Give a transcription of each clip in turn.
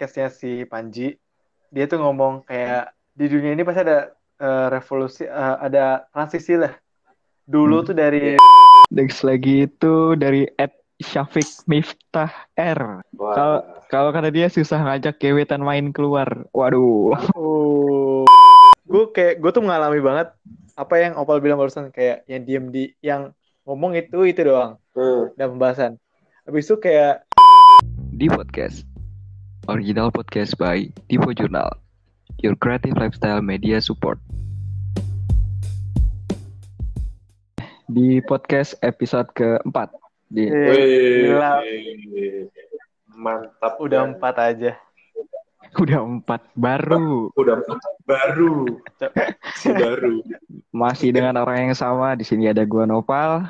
podcastnya si Panji. Dia tuh ngomong kayak di dunia ini pasti ada eh, revolusi, eh, ada transisi lah. Dulu Hmm. tuh dari Next lagi itu dari Ed Syafiq Miftah R. Kalau kalau kata dia susah ngajak gebetan main keluar. Waduh. Oh. Gue kayak gue tuh mengalami banget apa yang Opal bilang barusan kayak yang diem di yang ngomong itu itu doang Hmm. dan pembahasan. Habis itu kayak Di podcast. Original podcast by Divo Journal. Your creative lifestyle media support. Di podcast episode keempat. Di gila. mantap. udah kan? empat aja. udah empat baru. Udah empat. baru. Si baru. Masih dengan orang yang sama. Di sini ada gua Nopal.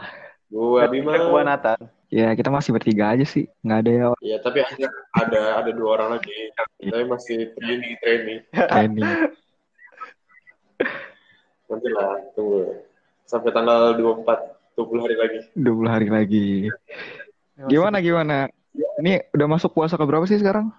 Gua Bima. Gua Nathan. Ya kita masih bertiga aja sih. Nggak ada ya Ya tapi ada ada ada dua orang lagi. Tapi masih training training. training. Nanti lah tunggu. Sampai tanggal 24 20 hari lagi. 20 hari lagi. Gimana gimana? Ini udah masuk puasa ke berapa sih sekarang?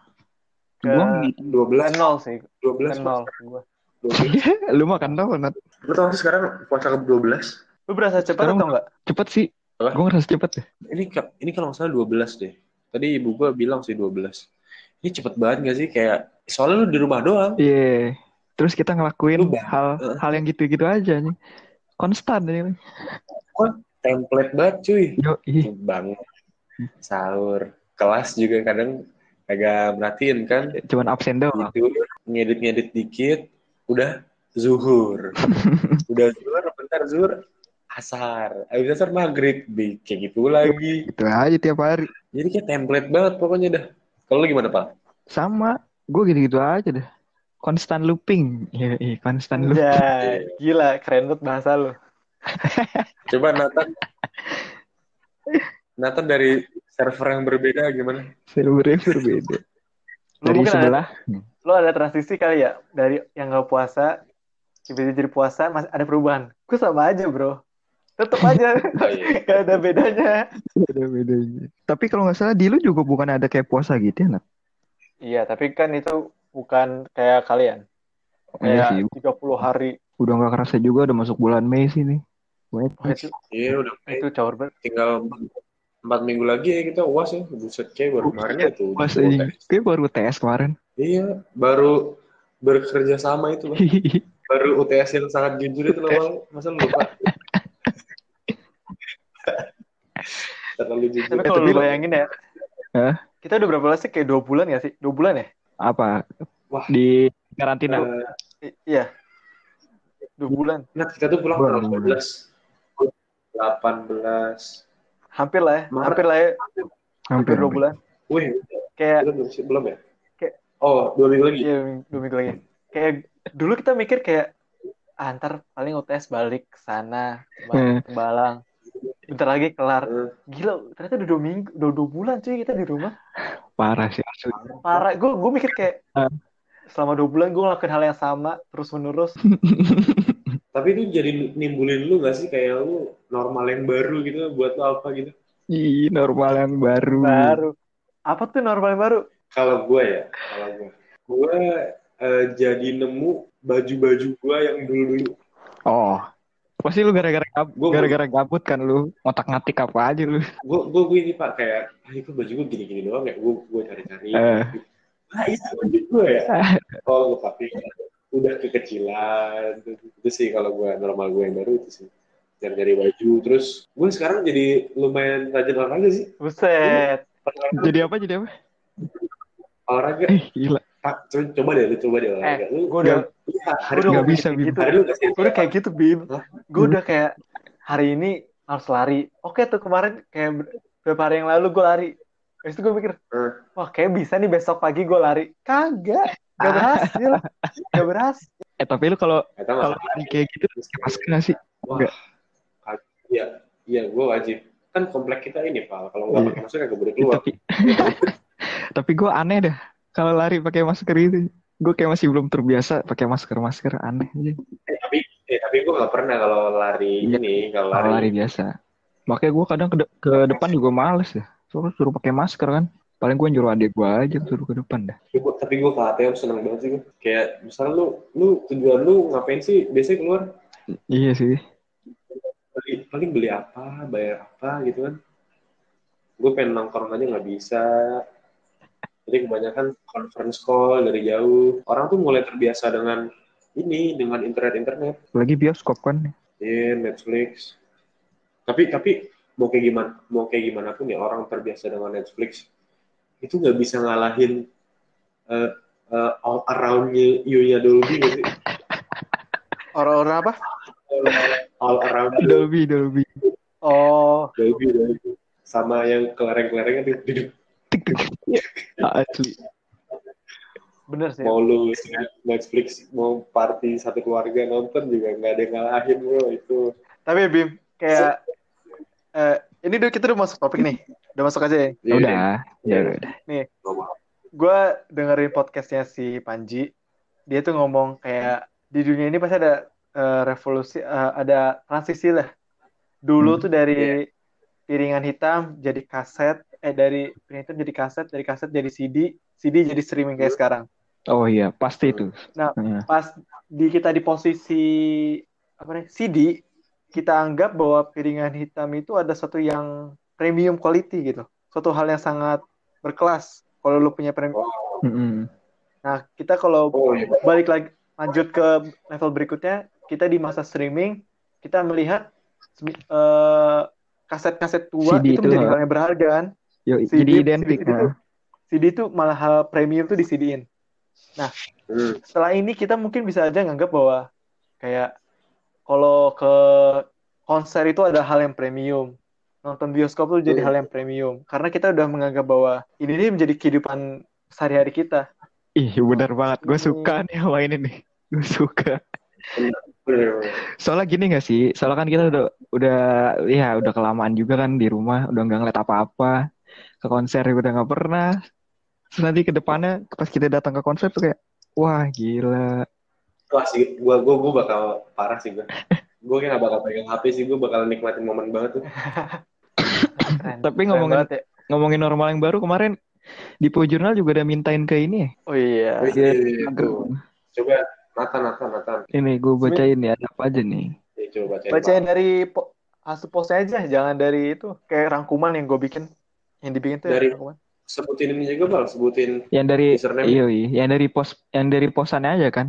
Ke- Gua 12 nol sih. 12 Ke nol gua. 12. lu makan tau Nat? Lu tau sekarang puasa ke 12? Lu berasa cepat atau enggak? Cepet sih. Apa? Gue ngerasa cepet deh. Ini ini kalau nggak salah 12 deh. Tadi ibu gua bilang sih 12. Ini cepet banget gak sih kayak soalnya lu di rumah doang. Iya. Terus kita ngelakuin bang- hal hal yang gitu-gitu aja nih. Konstan ini. Template banget cuy. Yo, ih. Bangun, sahur, kelas juga kadang agak merhatiin kan. Cuman absen doang. Gitu, ngedit-ngedit dikit, udah zuhur. udah zuhur, bentar zuhur, asar. Habis asar maghrib, Bi- kayak gitu lagi. Itu aja tiap hari. Jadi kayak template banget pokoknya dah. Kalau gimana, Pak? Sama. Gue gitu-gitu aja deh. Konstan looping. Iya, iya, konstan looping. Ya, gila, keren banget bahasa lu. Coba Nathan. Nathan dari server yang berbeda gimana? Servernya berbeda. Lu Dari mungkin ada, sebelah. lu ada transisi kali ya dari yang nggak puasa tiba-tiba jadi puasa masih ada perubahan. Gue sama aja, Bro. Tetep aja. Oh, iya. Gak ada bedanya. Ada bedanya. Tapi kalau nggak salah di lu juga bukan ada kayak puasa gitu ya, Nat? Iya, tapi kan itu bukan kayak kalian. Iya sih. Kayak 30 hari. Udah nggak kerasa juga udah masuk bulan Mei sih nih. Wait. Wah, itu, Iya, udah itu caur banget. tinggal empat minggu lagi ya kita uas ya. Buset kayak baru kemarin ya tuh. Pas aja. Kayak baru tes kemarin. Iya, baru bekerja sama itu. Baru UTS yang sangat jujur itu loh. Masa lu lupa? Terlalu jujur. Tapi Eh, kalau lu bayangin ya, Hah? kita udah berapa lama sih? Kayak dua bulan ya sih? Dua bulan ya? Apa? Wah. Di karantina. Eh, I- iya. Dua bulan. nah, kita tuh pulang tanggal 12. 18. Hampir lah ya. Maret. Hampir lah ya. Hampir Hampir. dua bulan. Wih, Kayak, belum? Belum ya? Kayak- Oh, dua minggu lagi. iya dua minggu lagi. Kayak dulu kita mikir kayak, ah, ntar paling UTS balik ke sana, Hmm. ke Balang. Bentar lagi kelar. Eh, Gila, ternyata udah dua minggu, udah dua bulan cuy kita di rumah. Parah sih asli. Parah, gue gue mikir kayak Ah. selama dua bulan gue ngelakuin hal yang sama terus menerus. Tapi itu jadi nimbulin lu gak sih kayak lu normal yang baru gitu buat lu apa gitu? Ih, normal yang baru. Baru. Apa tuh normal yang baru? Kalau gue ya, kalau gue, gue eh, jadi nemu baju-baju gue yang dulu-dulu. Oh. Pasti lu gara-gara gab- Gua- gara-gara gabut kan lu otak-ngatik apa aja lu. Gue gue gue ini pak kayak, ah itu baju gue gini-gini doang ya. Gue gue cari-cari. Eh. Ah itu baju gue ya. Oh gue pakai udah kekecilan. Itu sih kalau gue normal gue yang baru itu sih. Cari-cari baju. Terus gue sekarang jadi lumayan rajin olahraga sih. Buset. Jadi apa jadi apa? Olahraga. Eh, gila. Ah, coba, deh, lu coba deh olahraga. Lu, Gue udah, hari gue udah ngomong bisa, gitu. hari lu gak? Gue udah kayak gitu, Bim. Hah? Gue udah kayak hari ini harus lari. Oke tuh kemarin kayak ber- beberapa hari yang lalu gue lari. Habis itu gue mikir, Eh. wah kayak bisa nih besok pagi gue lari. Kagak. Gak berhasil. Gak berhasil. Eh tapi lu kalau kalau lari kayak gitu masker nggak sih? Wah, Enggak. iya, iya, gue wajib. Kan komplek kita ini, Pak. Kalau nggak Iya. pakai masker kagak boleh keluar. Tapi tapi gue aneh dah kalau lari pakai masker itu. Gue kayak masih belum terbiasa pakai masker-masker aneh aja. Eh, tapi, eh, tapi gue nggak pernah kalau lari Iya. ini, kalau lari. lari biasa. Makanya gue kadang ke, de- ke depan juga males ya. Soalnya suruh pakai masker kan. Paling gue nyuruh adik gue aja suruh ke depan dah. Tapi gua- Tapi gue ke ATM seneng banget sih gue. Kayak misalnya lu, lu tujuan lu ngapain sih? Biasanya keluar Iya sih. beli, paling beli apa, bayar apa gitu kan. Gue pengen nongkrong aja nggak bisa. Jadi kebanyakan conference call dari jauh. Orang tuh mulai terbiasa dengan ini, dengan internet-internet. Lagi bioskop kan. Iya, Netflix. Tapi tapi mau kayak gimana, mau kayak gimana pun ya orang terbiasa dengan Netflix itu nggak bisa ngalahin eh eh, all around-nya Yuya Dolby nggak sih? Orang-orang apa? All around Dolby, Dolby. Oh, Dolby, Dolby. Sama yang kelereng-kelerengnya tuh, duduk. Tik. Asli. bener sih. mau lu Netflix mau party satu keluarga nonton juga nggak ada yang ngalahin bro itu Tapi Bim, kayak eh, ini udah kita udah masuk topik nih. Udah masuk aja ya. Ya udah, ya Iya. udah. udah. Gue dengerin podcastnya si Panji. Dia tuh ngomong kayak di dunia ini pasti ada eh, revolusi, eh, ada transisi lah. Dulu Hmm. tuh dari piringan hitam jadi kaset, eh dari hitam jadi kaset, dari kaset jadi CD, CD jadi streaming kayak sekarang. Oh iya, pasti itu. Nah, Iya. pas di kita di posisi apa nih CD kita anggap bahwa piringan hitam itu ada satu yang premium quality gitu suatu hal yang sangat berkelas kalau lu punya premium Mm-mm. nah kita kalau oh iya balik lagi lanjut ke level berikutnya kita di masa streaming kita melihat eh, kaset-kaset tua CD itu itu, menjadi ha? hal yang berharga kan Yo, CD jadi identik. CD itu, nah. CD itu malah hal premium tuh di CD-in Hmm. setelah ini kita mungkin bisa aja nganggap bahwa kayak kalau ke konser itu ada hal yang premium nonton bioskop tuh jadi Hmm. hal yang premium karena kita udah menganggap bahwa ini nih menjadi kehidupan sehari-hari kita Ih, bener banget. Gue Hmm. suka nih sama ini nih. Gue suka. Soalnya gini gak sih? Soalnya kan kita udah udah ya udah kelamaan juga kan di rumah, udah nggak ngeliat apa-apa. Ke konser juga udah nggak pernah. Terus nanti ke depannya pas kita datang ke konser tuh kayak wah gila. Wah sih, gua gua gua bakal parah sih gua. Gua kayak gak bakal pegang HP sih, gua bakal nikmatin momen banget tuh. Keren. Tapi ngomongin- banget ya. Ngomongin normal yang baru kemarin di Po Jurnal juga udah mintain ke ini ya. oh iya Wih, Iya, tuh. Coba Nathan, Nathan, Nathan. Ini gue bacain ya ada apa aja nih. Ya, coba bacain. bacain dari po- hasil postnya aja jangan dari itu kayak rangkuman yang gue bikin yang dibikin tuh ya, Dari- rangkuman. Sebutin ini juga bang, sebutin. Yang dari Username. iya, iya, yang dari pos yang dari posannya aja kan.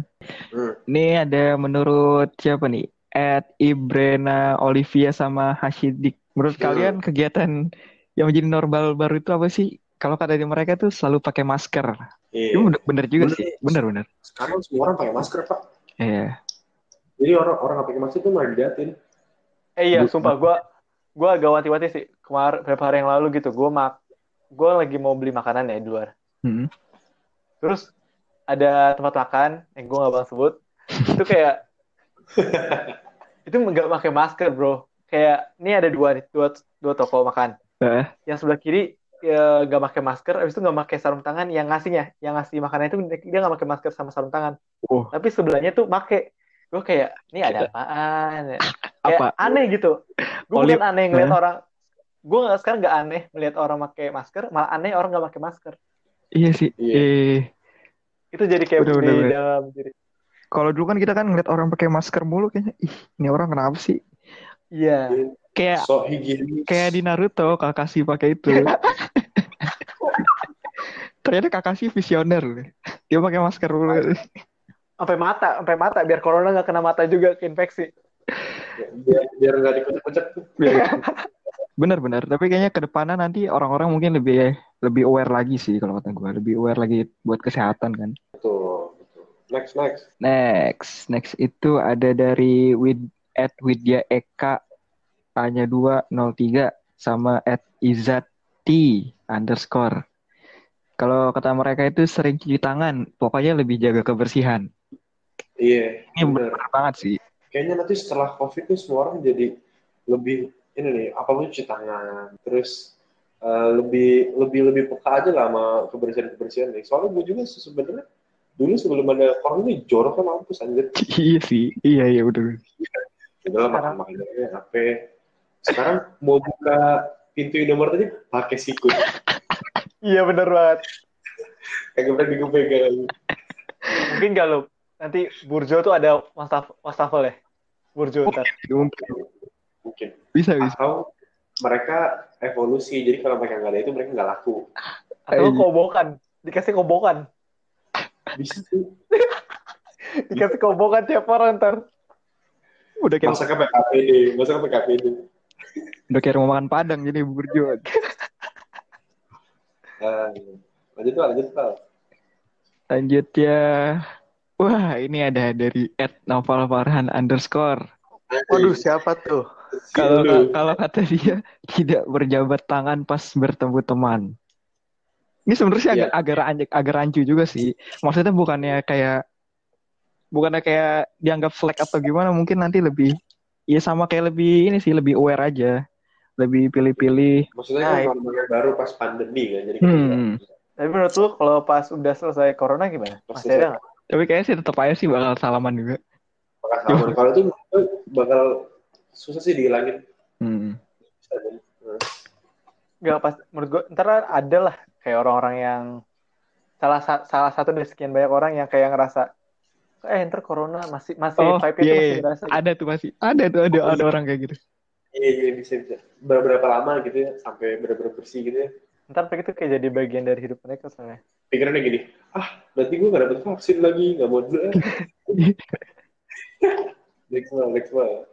Hmm. Ini ada menurut siapa nih? At Ibrena Olivia sama Hashidik. Menurut Hmm. kalian kegiatan yang menjadi normal baru itu apa sih? Kalau kata di mereka tuh selalu pakai masker. Iya. Itu bener, bener juga Bener. sih. Bener bener. Sekarang semua orang pakai masker pak. Iya. Jadi orang orang nggak pakai masker tuh malah diliatin. eh iya Bu- sumpah gue gue agak wati-wati sih kemarin beberapa hari yang lalu gitu gue mak gue lagi mau beli makanan ya di luar Hmm. Terus ada tempat makan yang gue gak bang sebut. Itu kayak itu nggak pakai masker bro. Kayak ini ada dua nih, dua dua toko makan. Eh, Yang sebelah kiri ya, nggak pakai masker, habis itu nggak pakai sarung tangan. Yang ngasihnya, yang ngasih makanan itu dia nggak pakai masker sama sarung tangan. Oh. Tapi sebelahnya tuh pakai. Gue kayak ini ada apaan? ya? Kayak Apa? aneh gitu. Gue bukan aneh ngeliat Hah? orang. Gue nggak sekarang nggak aneh melihat orang pakai masker, malah aneh orang nggak pakai masker. Iya sih. Iya. Eh, Itu jadi kayak bener, bener. beda jadi kalau dulu kan kita kan ngeliat orang pakai masker mulu kayaknya. Ih, ini orang kenapa sih? Iya. Kayak So higienis. kayak di Naruto Kakashi pakai itu. Ternyata Kakashi visioner. Dia pakai masker mulu. sampai mata, sampai mata biar corona nggak kena mata juga keinfeksi. Biar biar nggak dikucek-kucek tuh. Bener-bener. Tapi kayaknya ke depannya nanti orang-orang mungkin lebih lebih aware lagi sih kalau kata gue. Lebih aware lagi buat kesehatan kan. Betul. betul. Next next. Next, next itu ada dari Wid at Widya Eka hanya 203 sama at Izati underscore. Kalau kata mereka itu sering cuci tangan, pokoknya lebih jaga kebersihan. Iya. Ini bener. bener banget sih. Kayaknya nanti setelah covid tuh semua orang jadi lebih ini nih apa pun cuci tangan. Terus eh, lebih lebih lebih peka aja lah sama kebersihan kebersihan nih. Soalnya gue juga se- sebenarnya dulu sebelum ada corona ini jorok kan mampus anjir. iya sih, iya iya udah. Udah makan makanannya HP. Sekarang mau buka pintu Indomaret tadi pakai sikut. Iya bener banget. Berani gue pegang. Mungkin gak lu nanti Burjo tuh ada wastaf wastafel ya? Burjo ntar. Mungkin. Mungkin. Bisa, bisa. Atau mereka evolusi. Jadi kalau mereka nggak ada itu mereka nggak laku. Atau Iya. kobokan. Dikasih kobokan. Bisa sih. Dikasih kobokan tiap orang ntar. Udah kayak, Masa ke PKPD. Masa ke PKPD. udah kayak rumah makan Padang jadi burjo. Nah, lanjut Pak, lanjut Pak. Lanjut ya. Wah, ini ada dari Ed Novel Farhan underscore. Waduh siapa tuh? Kalau kalau kata dia tidak berjabat tangan pas bertemu teman. Ini sebenarnya sih Iya. agak agak rancu, agak rancu juga sih. Maksudnya bukannya kayak bukannya kayak dianggap slack atau gimana, mungkin nanti lebih ya sama kayak lebih ini sih lebih aware aja. Lebih pilih-pilih. Maksudnya Nah, kan baru pas pandemi kan. Jadi Hmm. Tapi menurut lu kalau pas udah selesai corona gimana? Pasti Masih ada nggak? Tapi kayaknya sih tetap aja sih bakal salaman juga. bakal sama. Kalau itu gue bakal susah sih dihilangin. Hmm. Bisa jadi. Nggak pas menurut gua ntar ada lah kayak orang-orang yang salah sa- salah satu dari sekian banyak orang yang kayak ngerasa eh ntar corona masih masih Oh, vibe itu iya, masih iya. berasa. Ada tuh pasti. Ada tuh ada ada orang kayak gitu. Iya, iya bisa bisa. Berapa lama gitu ya sampai benar-benar bersih gitu ya. Ntar itu kayak jadi bagian dari hidup mereka soalnya. Pikirannya gini, ah berarti gue gak dapet vaksin lagi, gak mau dulu. ah." next one, next one.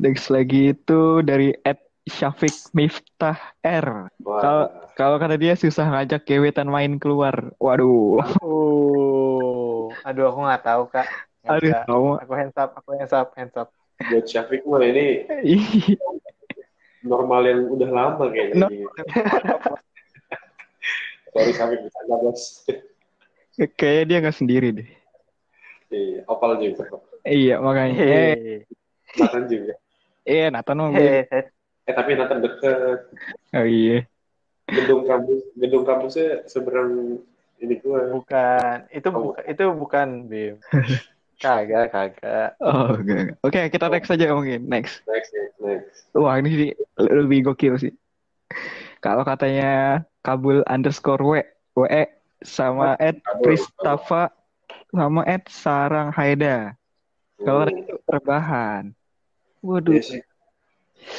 Next lagi itu dari Ed Syafiq Miftah R. Kalau kalau kata dia susah ngajak gebetan main keluar. Waduh. Oh, aduh aku nggak tahu kak. Aduh, kamu. Aku hands up, aku hands up, hands up. buat Syafiq mah ini normal yang udah lama kayaknya. No. Sorry Syafiq, bercanda bos. Kayaknya dia nggak sendiri deh. Iya, opal juga. Iya makanya. Eh, Hehehe. Nathan juga. iya Nathan mau gue. Hehehe. Eh tapi Nathan deket. Oh iya. Gedung kampus, gedung kampusnya seberang ini gue. Bukan, itu Oh. bukan, itu bukan Bim. Kagak, kagak. Oh. Oke kita next aja mungkin. Next. Next, next, next. Wah ini sih lebih gokil sih. Kalau katanya Kabul underscore W, WE sama Ed Pristafa sama Ed Sarang Haida. Kalau Hmm. itu rebahan. Waduh. Iya sih.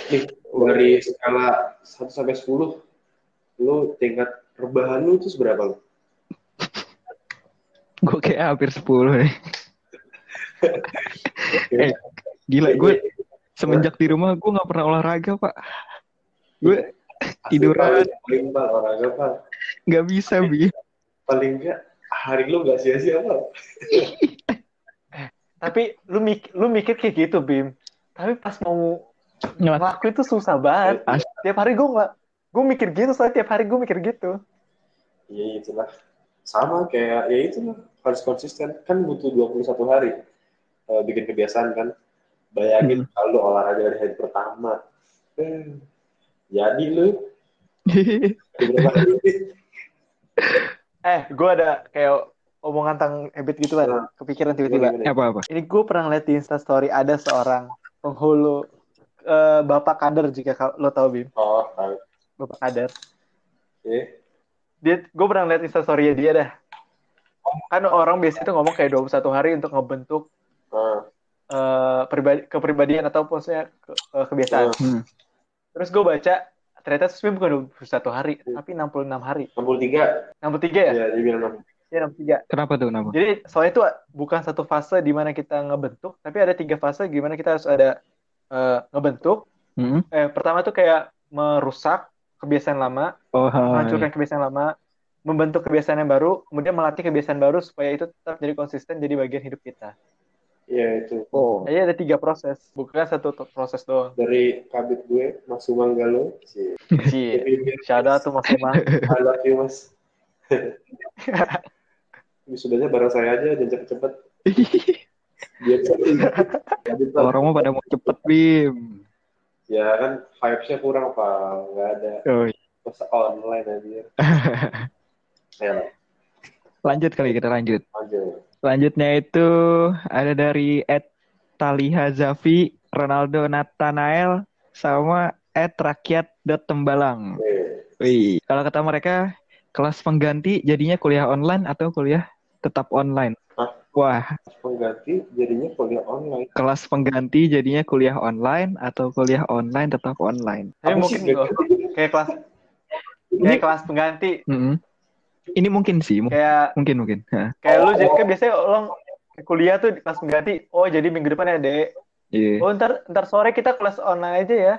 Nih, dari skala 1 sampai 10, lu tingkat rebahan lu itu seberapa lu? Gue kayak hampir 10 deh. Eh, Gila, gue semenjak di rumah gue nggak pernah olahraga pak. Gue tiduran. Paling pak, olahraga pak. nggak bisa bi. Paling enggak, hari lu nggak sia-sia pak. Tapi lu mik lu mikir kayak gitu, Bim. Tapi pas mau ngelakuin itu susah banget. As- Tiap hari gue nggak, gue mikir gitu, soalnya tiap hari gue mikir gitu. Iya itulah. Sama kayak, ya itu lah. Harus konsisten. Kan butuh 21 hari. Eh, bikin kebiasaan kan. Bayangin kalau lu olahraga dari hari pertama. Eh, jadi lu. Eh, gue ada kayak omongan tentang habit gitu kan, kepikiran tiba-tiba. Apa apa? Ini gue pernah lihat di Instastory ada seorang penghulu eh, Bapak Kader jika lo tahu Bim, Oh, tahu. Bapak Kader. Dia, gue pernah lihat Instastory dia dah. Kan orang biasanya tuh ngomong kayak 21 hari untuk ngebentuk Pribadi, kepribadian atau maksudnya ke- eh, kebiasaan. Hmm. Terus gue baca ternyata itu sebenarnya bukan 21 hari, tapi 66 hari. 63. 63 ya? Ya, dia bilang 63. Iya 63. Kenapa tuh kenapa? Jadi soalnya itu bukan satu fase di mana kita ngebentuk, tapi ada tiga fase gimana kita harus ada eh, ngebentuk. Hmm? Eh, pertama tuh kayak merusak kebiasaan lama, Oh, hai. menghancurkan kebiasaan lama, membentuk kebiasaan yang baru, kemudian melatih kebiasaan baru supaya itu tetap jadi konsisten jadi bagian hidup kita. Iya, itu. Oh. Jadi ada tiga proses, bukan satu proses doang. Dari kabit gue, Mas Sumanggalo. Si. Cie. Shout out tuh Mas Umar. I love you, Mas. Wisudanya bareng saya aja, dan cepet-cepet. Biar. Orang mau pada mau cepet Bim. Ya kan, vibes-nya kurang, Pak. Nggak ada. Oh, iya. Masa online aja. Ya, lanjut kali kita lanjut. lanjut. Selanjutnya itu ada dari Ed Taliha Zafi, Ronaldo Nathanael, sama Ed Rakyat Tembalang. Wih, kalau kata mereka kelas pengganti jadinya kuliah online atau kuliah tetap online? Hah? Wah, Pengganti jadinya kuliah online. kelas pengganti jadinya kuliah online atau kuliah online tetap online? Apa mungkin sih tuh, kayak kelas kayak kelas pengganti Mm-mm. Ini mungkin sih, kayak mungkin mungkin. Kayak lu jadi kan biasanya lo kuliah tuh di kelas pengganti oh jadi minggu depan ya dek Iya. oh ntar ntar sore kita kelas online aja ya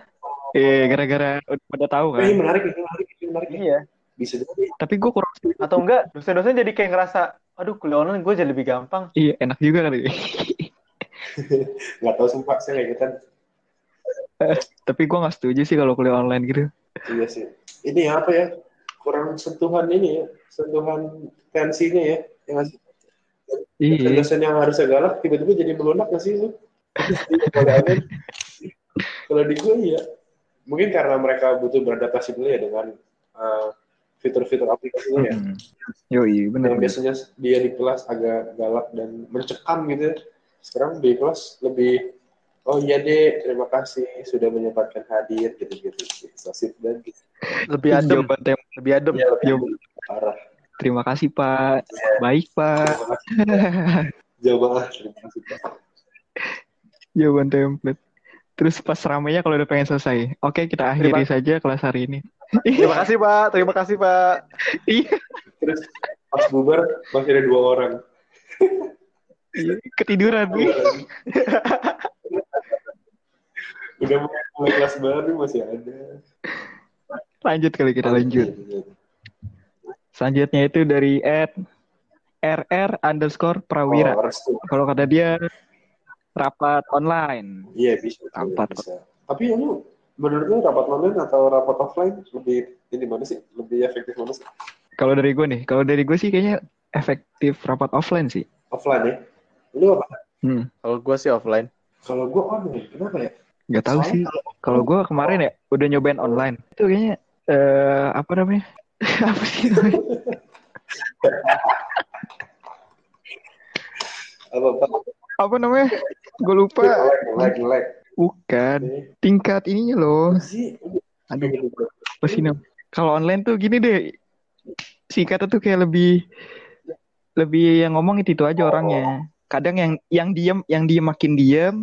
Iya, gara-gara udah pada tahu Oh, ini kan. menarik, ini menarik, ini menarik. iya Bisa jadi. Tapi gue kurang atau enggak dosen-dosen jadi kayak ngerasa aduh kuliah online gue jadi lebih gampang Iya, enak juga kali. Nggak tahu sumpah, saya kayak gitu. Tapi gue nggak setuju sih kalau kuliah online gitu. Iya sih. Ini apa ya? Kurang sentuhan ini ya, sentuhan tensinya ya. Yang ngasih Iya. dosen yang harusnya galak tiba-tiba jadi melunak nggak sih? Kalau ada, kalau di gue iya. Mungkin karena mereka butuh beradaptasi dulu ya dengan uh, fitur-fitur aplikasinya ya. Mm. Yoi, bener. Yang biasanya dia di kelas agak galak dan mencekam gitu. ya. Sekarang di kelas lebih Oh iya deh, terima kasih sudah menyempatkan hadir gitu-gitu. So sweet banget. gitu. lebih adem Jawaban tem lebih adem Iya, lebih Jawab- parah. Terima kasih Pak. Baik Pak. Terima kasih. Jauh banget. Terima kasih. Pak. Jawaban template. Terus pas ramainya kalau udah pengen selesai. Oke, kita akhiri Terima- saja kelas hari ini. terima kasih pak terima kasih pak Iya, Terus pas bubar masih ada dua orang. iya, ketiduran. Udah mulai, mulai kelas baru masih ada. Lanjut kali kita lanjut. Selanjutnya itu dari Ed RR underscore Prawira. Oh. Kalau kata dia rapat online. Iya bisa. Rapat. bisa. Tapi lu menurut lu rapat online atau rapat offline lebih ini mana sih? Lebih efektif mana sih? Kalau dari gue nih, kalau dari gue sih kayaknya efektif rapat offline sih. Offline ya? Lu apa? Hmm, kalau gue sih offline Kalau gue online, kenapa ya? Nggak tahu Soalnya sih. Kalau gue kemarin ya udah nyobain online. Itu kayaknya eh apa namanya? apa sih namanya? Apa apa? Apa namanya? Gue lupa. Nge-lag, nge-lag. Bukan. Tingkat ininya loh. Aduh, apa sih? Kalau online tuh gini deh. Singkatnya tuh kayak lebih lebih yang ngomong itu, itu aja orangnya. Kadang yang yang diem, yang diem makin diem,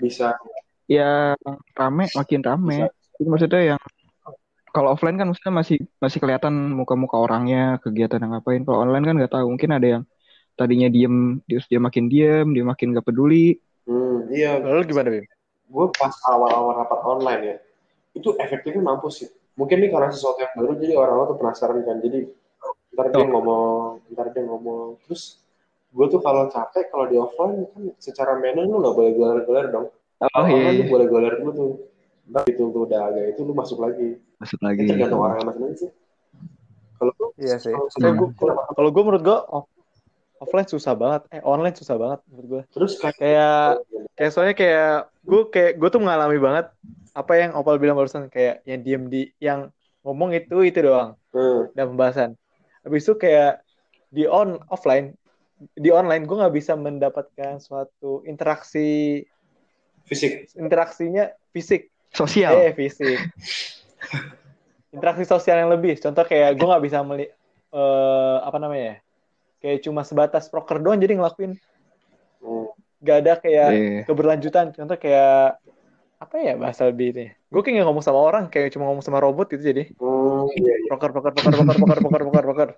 Bisa. Ya rame makin rame. Itu maksudnya yang kalau offline kan maksudnya masih masih kelihatan muka-muka orangnya, kegiatan yang ngapain. Kalau online kan nggak tahu. Mungkin ada yang tadinya diem, terus dia makin diem, dia makin nggak peduli. Hmm, iya. lalu gimana bim Gue pas awal-awal rapat online ya, itu efektifnya mampus sih. Mungkin nih karena sesuatu yang baru, jadi orang-orang tuh penasaran kan. Jadi ntar dia ngomong, ntar dia ngomong. Terus gue tuh kalau capek, kalau di offline kan secara menu lu nggak boleh gelar-gelar dong. Oh iya, iya. lu boleh gelar dulu tuh. Ntar itu tuh udah agak itu lu masuk lagi. masuk lagi. Tergantung orang yang masing-masing sih. Kalau lu, iya sih kalau gue menurut gue off- offline susah banget eh online susah banget menurut gue terus kayak kayak kayak soalnya kayak gue kayak gue tuh mengalami banget apa yang Opal bilang barusan kayak yang diem di yang ngomong itu itu doang hmm, dan pembahasan habis itu kayak di on offline di online gue nggak bisa mendapatkan suatu interaksi fisik. interaksinya fisik. Sosial. eh fisik. Interaksi sosial yang lebih. Contoh kayak gue nggak bisa meli eh, apa namanya ya? Kayak cuma sebatas proker doang jadi ngelakuin. Hmm. gak ada kayak Iya. keberlanjutan. Contoh kayak apa ya bahasa lebih ini? Gue kayak ngomong sama orang kayak cuma ngomong sama robot gitu jadi. Hmm, iya, iya. proker proker proker proker proker proker proker proker.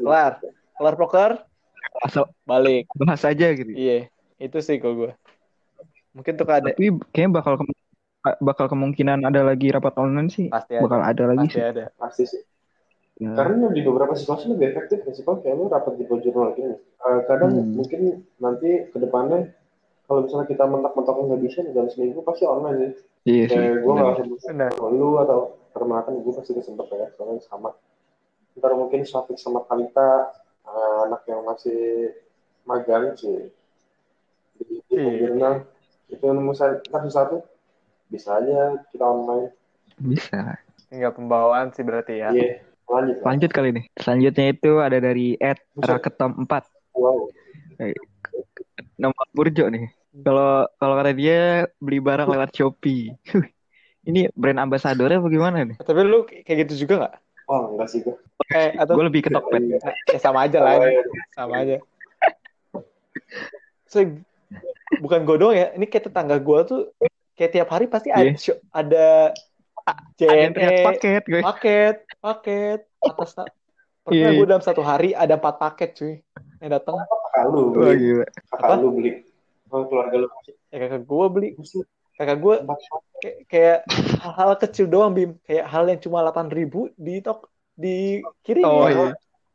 Kelar. Kelar proker. Asal balik. bahas aja gitu. iya. Itu sih kalau gue mungkin tuh ada Tapi kayaknya bakal kem- bakal kemungkinan ada lagi rapat online sih. pasti ada Bakal ada lagi pasti sih. ada Pasti sih. Ya. Karena di beberapa situasi lebih efektif ya sih kalau kayak lu rapat di jurnal gini. Eh, kadang Hmm. mungkin nanti ke depannya kalau misalnya kita mentok-mentok nggak bisa dalam seminggu pasti online sih. Iya sih. Kayak gue benar. nggak sama lu atau permatan gue pasti kesempet ya soalnya sama. Ntar mungkin Syafiq sama Kalita eh, anak yang masih magang sih. Di, di Iya. Itu nemu satu satu bisa aja kita online. Bisa. tinggal pembawaan sih berarti ya Iya. Lanjut. Lanjut kali nih. Selanjutnya itu ada dari Ed Raketom 4. Wow. Nomor Burjo nih. Kalau kalau kata dia beli barang lewat Shopee. Ini brand ambasadornya bagaimana nih? tapi lu kayak gitu juga nggak Oh enggak sih gue. eh atau Gue lebih ke Tokped. ya sama aja lah sama aja so bukan gue doang ya ini kayak tetangga gue tuh kayak tiap hari pasti ada Iya. show- ada Ada yang teriak JNE paket gue. paket paket atas na- pernah Iya. gue dalam satu hari ada empat paket cuy yang datang Wah beli Apa? lu beli oh, keluarga lu ya kakak gue beli kakak gue kayak, kayak hal-hal kecil doang bim kayak hal yang cuma delapan ribu di tok dikirim Oh ya. iya.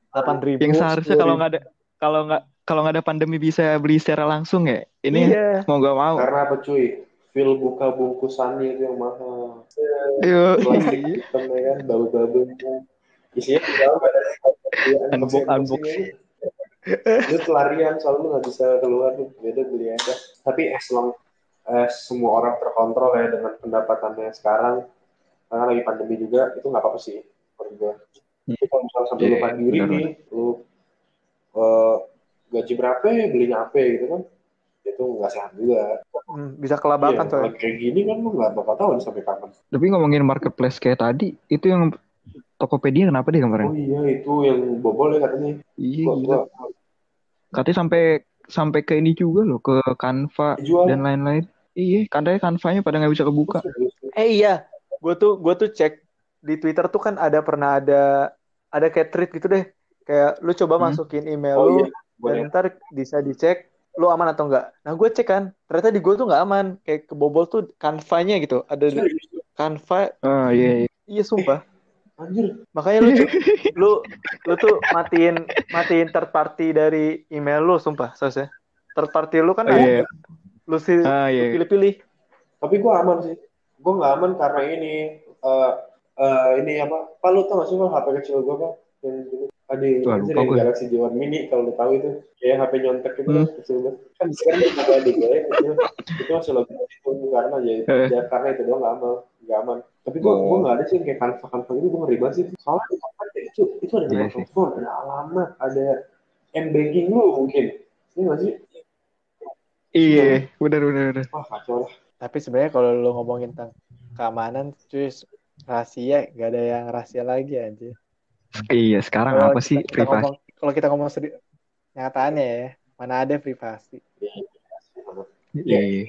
delapan ribu Yang seharusnya kalau nggak ada kalau nggak kalau nggak ada pandemi bisa beli secara langsung ya. Ini iya mau gak mau. karena apa cuy feel buka bungkusannya itu yang mahal Yo. plastik hitam ya kan babu-babu isinya tinggal ada Unbox, unbox. itu pelarian soalnya lu nggak bisa keluar tuh beda beli aja tapi as long as semua orang terkontrol ya dengan pendapatannya sekarang karena lagi pandemi juga itu nggak apa-apa sih menurut. Tapi kalau misalnya sampai Iya, lu mandiri benar, nih lu eh, gaji berapa ya? Belinya apa gitu kan. Itu nggak sehat juga. Hmm, bisa kelabakan Iya, coy kalau kayak gini kan lu nggak bakal tahu nih sampai kapan. Tapi ngomongin marketplace kayak tadi, itu yang Tokopedia kenapa deh oh kemarin? iya itu yang bobol ya katanya. Iya gua, gila. gua Katanya sampai sampai ke ini juga loh, ke Canva jual dan lain-lain. Iya, katanya Canva-nya pada nggak bisa kebuka. eh iya. Gue tuh gue tuh cek di Twitter tuh kan ada pernah ada ada kayak tweet gitu deh kayak lu coba Hmm. masukin email oh lu iya dan ntar bisa dicek lu aman atau enggak. Nah gue cek kan ternyata di gue tuh nggak aman. Kayak kebobol tuh Canva-nya gitu. Ada di- Serius, Canva. Oh iya, iya. iya sumpah. Anjir. Makanya lu lu lu tuh matiin matiin third party dari email lu sumpah ya third party lu kan Oh, ada. iya. lu sih Ah iya. pilih-pilih. Tapi gue aman sih. Gue nggak aman karena ini eh eh, ini apa? Pak lu tau gak sih HP kecil gue dulu ada gue. Galaxy J1 Mini kalau lu tahu itu kayak HP nyontek itu Hmm. kan kecil banget kan sekarang udah ada adik gue kecil itu masih login itu karena ya, Eh. ya karena itu doang nggak aman nggak aman tapi gue Oh. gue nggak ada sih kayak kanva kanva itu gue ngeri banget sih soalnya di kanva itu itu ada Iya nomor sih. telepon ada alamat ada m banking lu mungkin ini nggak sih Iya, benar benar benar. wah kacau lah tapi sebenarnya kalau lu ngomongin tentang keamanan cuy rahasia gak ada yang rahasia lagi anjir Iya, sekarang Kalau apa kita- sih kita privasi? ngomong- kalau kita ngomong seri- nyataannya ya mana ada privasi Iya. iya.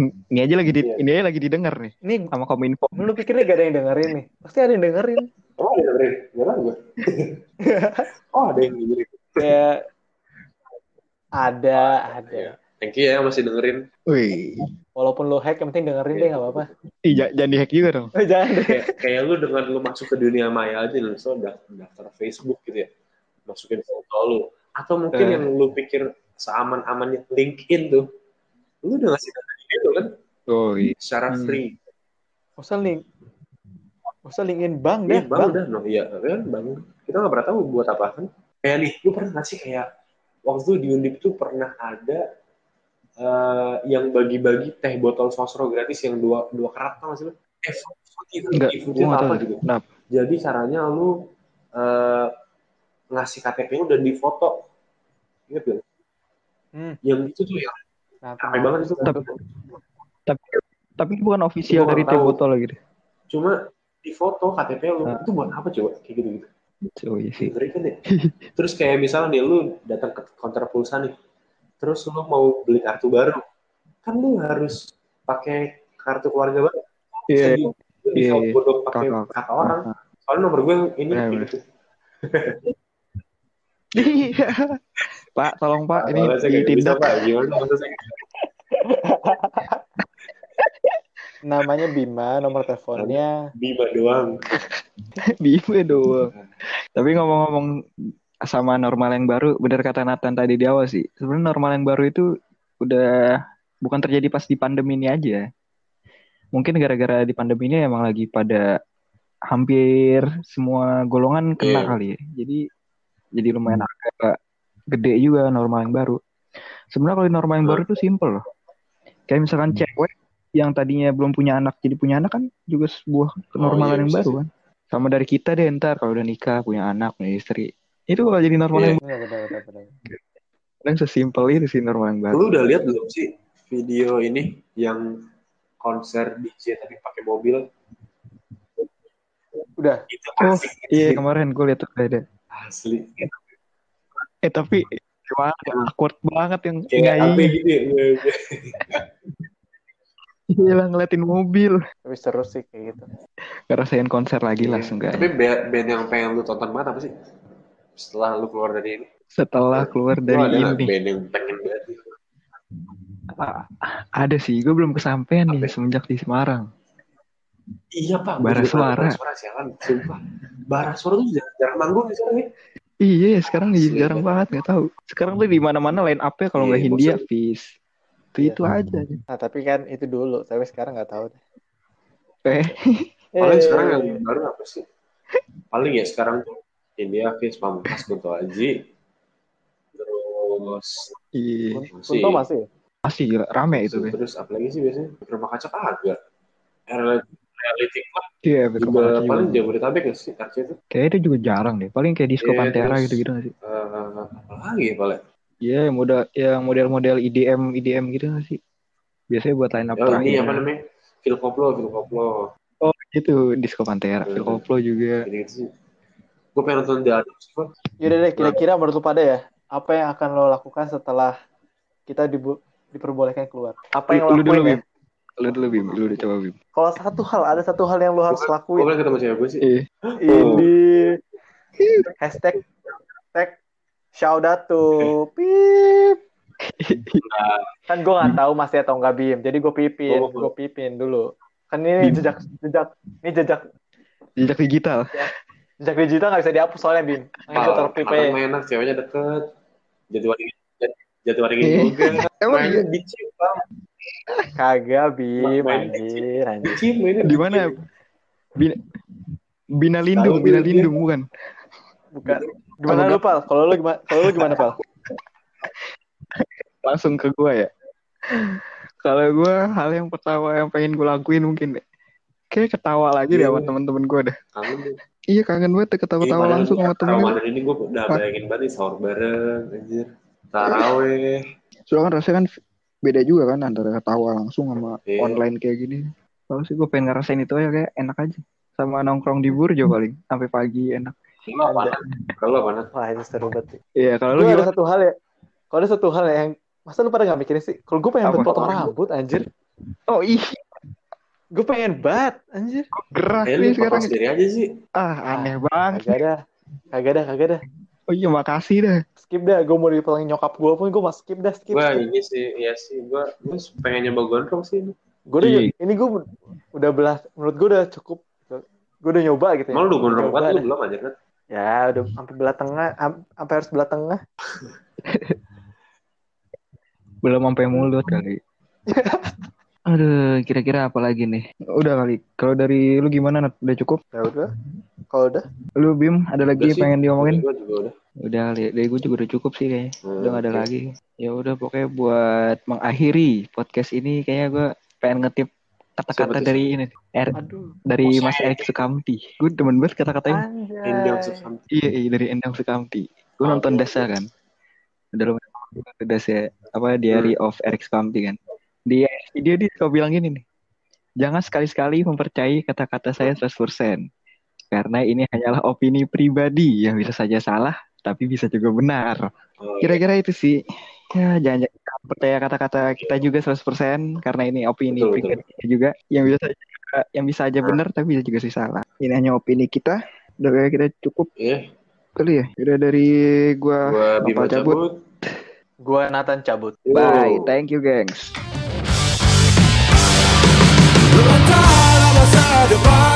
Ini aja lagi di, Iya. ini aja lagi didengar nih ini sama Kominfo. lu pikirnya gak ada yang dengerin nih pasti ada yang dengerin Oh, ada dengerin? Gak tahu gue. oh, ada yang dengerin. kayak ada ada Iya. Thank you ya masih dengerin. Wih, walaupun lu hack yang penting dengerin deh gak apa-apa Ih, ja- jangan dihack juga dong. Jangan deh Kayak, kayak lu dengan lu masuk ke dunia maya aja lu so daftar, daftar Facebook gitu ya. Masukin foto lu. Atau mungkin Eh. yang lu pikir seaman-amannya LinkedIn tuh. Lu udah ngasih data gitu kan Oh iya. secara Hmm. free. Gak usah link Gak usah linkin bang Iya, deh bang, bang udah. No, iya, kan bang. Kita nggak pernah tahu buat apa kan. Kayak nih, lu pernah nggak sih kayak waktu itu di Undip tuh pernah ada eh, yang bagi-bagi teh botol sosro gratis yang dua dua kerat tau nggak sih lu? Eh, fruity, Enggak, fruity, fruity gua nggak apa tahu. gitu. Kenapa? Jadi caranya lu eh, ngasih KTP lu dan difoto. Ingat gak? Hmm. Yang itu tuh yang Nah, banget itu. Tapi, tapi, tapi itu bukan official dari teh botol lagi deh. Cuma difoto KTP lu Ah. itu buat apa coba kayak gitu-gitu. Oh iya sih. Ngeri kan ya? Terus kayak misalnya nih lu datang ke counter pulsa nih, terus lu mau beli kartu baru, kan lu harus pakai kartu keluarga baru. Iya. Jadi, lu bisa Iya, iya. bodok pakai kakak orang. Soalnya nomor gue ini benar. gitu. Iya. Pak, tolong Pak, ini bisa, ditindak. Pak. Gimana namanya Bima nomor teleponnya Bima doang. Bima doang. Tapi ngomong-ngomong sama normal yang baru, benar kata Nathan tadi di awal sih. Sebenarnya normal yang baru itu udah bukan terjadi pas di pandemi ini aja. Mungkin gara-gara di pandemi ini emang lagi pada hampir semua golongan kena Iya. kali ya. Jadi jadi lumayan agak gede juga normal yang baru. Sebenarnya kalau normal yang baru itu simple loh. Kayak misalkan cewek yang tadinya belum punya anak jadi punya anak kan juga sebuah kenormalan iya, yang baru kan. Sama dari kita deh ntar kalau udah nikah punya anak punya istri. Itu kalau jadi normal Iya. yang benar. baru sesimpel itu sih normal yang baru. Lu udah lihat belum sih video ini yang konser DJ tapi pakai mobil? Udah. Itu Oh, asik. iya kemarin gue tuh ada. Asli. Eh tapi gimana? ya, Awkward banget yang apa nyanyi. gitu ya. Iya lah ngeliatin mobil. Tapi seru sih kayak gitu. Ngerasain konser lagi lah Iya. seenggaknya. Tapi band, band yang pengen lu tonton banget apa sih? Setelah lu keluar dari ini. Setelah keluar Lu dari ada ini. band yang pengen banget? Ada sih, gue belum kesampaian nih semenjak di Semarang. Iya pak. Bara suara. Bara suara sialan. Sumpah. Bara suara tuh jarang, jarang manggung di sana nih. Iya, ya, sekarang Asli, jarang kan? banget nggak tahu. Sekarang tuh di mana-mana line up-nya kalau nggak Iya, Hindia. Fis. Itu Iya. itu aja. Nah, tapi kan itu dulu. Tapi sekarang nggak tahu deh. Eh, Paling Eh, sekarang yang baru apa sih? Paling ya sekarang tuh India, Fis, Pamungkas, Kunto Aji. Terus iya. masih, Kunto masih. ya? Masih gila, rame itu kan. terus apa lagi sih biasanya? Rumah kaca kagak. Reality, reality Club Iya, betul juga paling juga. Jabodetabek ya sih Arca itu. Kayaknya itu juga jarang deh. Paling kayak disco Iya, Pantera terus- gitu-gitu nggak sih? Eh, apa lagi ya paling? Iya, yang model yang model-model IDM IDM gitu nggak sih? Biasanya buat line up Oh ini terakhir. apa namanya? Phil Koplo, Phil Koplo. Oh, itu disco Pantera, Phil Hmm. Koplo juga. Gini gitu sih. Gue pengen nonton The Adams. Yaudah deh, kira-kira menurut lu pada ya, apa yang akan lo lakukan setelah kita dibu- diperbolehkan keluar? Apa yang lo Lu dulu, lakuin ya? Bim. Lu dulu, Bim. Lu udah coba, Bim. Kalau satu hal, ada satu hal yang lo harus Gue lakuin. pengen ketemu gue sih. Iya. Ini hashtag tag shout out to pip. Kan gue nggak tahu masih atau nggak bim, jadi gue pipin, Oh. gue pipin dulu. Kan ini Bim. jejak jejak ini jejak Jejak digital. Jejak digital nggak bisa dihapus soalnya bim. Nah, itu aja. enak, ceweknya deket. Jatiwaringin, Jatiwaringin Eh. juga. Emang iya? di Bang. Kagak bim, anjir, anjir. Di Cip mainnya Di mana? Bina, Bina Lindung, Bina dia. Lindung bukan? Bukan. Gimana lu pal? Kalau lu gimana? Kalau lu gimana pal? Langsung ke gua ya. Kalau gua hal yang pertama yang pengen gua lakuin mungkin deh. Kayak ketawa lagi deh Iya. sama temen-temen gua deh. Iya kangen banget deh ketawa-tawa Iya, langsung sama padahal temen. Ramadan ini gue udah bayangin banget nih sahur bareng, anjir. Taraweh. Soalnya kan rasanya kan beda juga kan antara ketawa langsung sama Iya. online kayak gini. Kalau sih gue pengen ngerasain itu aja kayak enak aja. Sama nongkrong di burjo paling sampai pagi enak. Kalau apa? Kalau apa? Nat? Wah itu seru banget. sih. Iya kalau lu ada gimana? satu hal ya. Kalau ada satu hal yang masa lu pada nggak mikirin sih? Kalau gue pengen Apa? potong rambut anjir. Oh ih Gue pengen bat anjir. gerak Eh, nih sekarang. sendiri aja sih. Ah aneh banget. Kagak dah. Kagak dah, kagak dah. Oh iya makasih dah. Skip dah. Gue mau dipotongin nyokap gue pun gue mau skip dah. Skip. Gue ini sih, iya sih. Gue pengen nyoba gondrong sih. ini. Gue udah, Iya. ini gue udah belah. Menurut gue udah cukup. Gue udah nyoba gitu ya. Emang lu gondrong Nyoba banget, lu belum aja kan? Ya udah sampai belah tengah, am- sampai harus belah tengah. Belum sampai mulut kali. Aduh, kira-kira apa lagi nih? Udah kali. Kalau dari lu gimana? Nat? Udah cukup? Ya udah. Kalau udah, Lu Bim, ada lagi Udah sih. pengen diomongin? Gue juga udah. Udah kali. Dari gue juga udah cukup sih kayaknya. Hmm, Udah gak ada lagi. Ya udah pokoknya buat mengakhiri podcast ini kayaknya gue pengen ngetip kata-kata dari ini. Er, aduh. dari Mas Erik Sukamti. Gue demen banget kata-katanya. Endang. Sukamti. Iya, iya dari Endang Sukamti. Gue Oh, nonton oke, Dasa kan. Udah lumayan Dasa apa Diary Hmm. of Erik Sukamti kan. Di video dia suka bilang gini nih. Jangan sekali-sekali mempercayai kata-kata saya 100%. Karena ini hanyalah opini pribadi yang bisa saja salah, tapi bisa juga benar. Oh, iya. Kira-kira itu sih. Ya, jangan, jangan percaya kata-kata kita juga 100% karena ini opini Betul, pribadi kita juga yang bisa saja yang bisa aja benar tapi bisa juga sih salah. Ini hanya opini kita. Udah kayak kita cukup Iya, kali ya. Udah dari gua Bima Nopal cabut. cabut. Gue Nathan cabut. Bye. Thank you, gengs. Levantala masa depan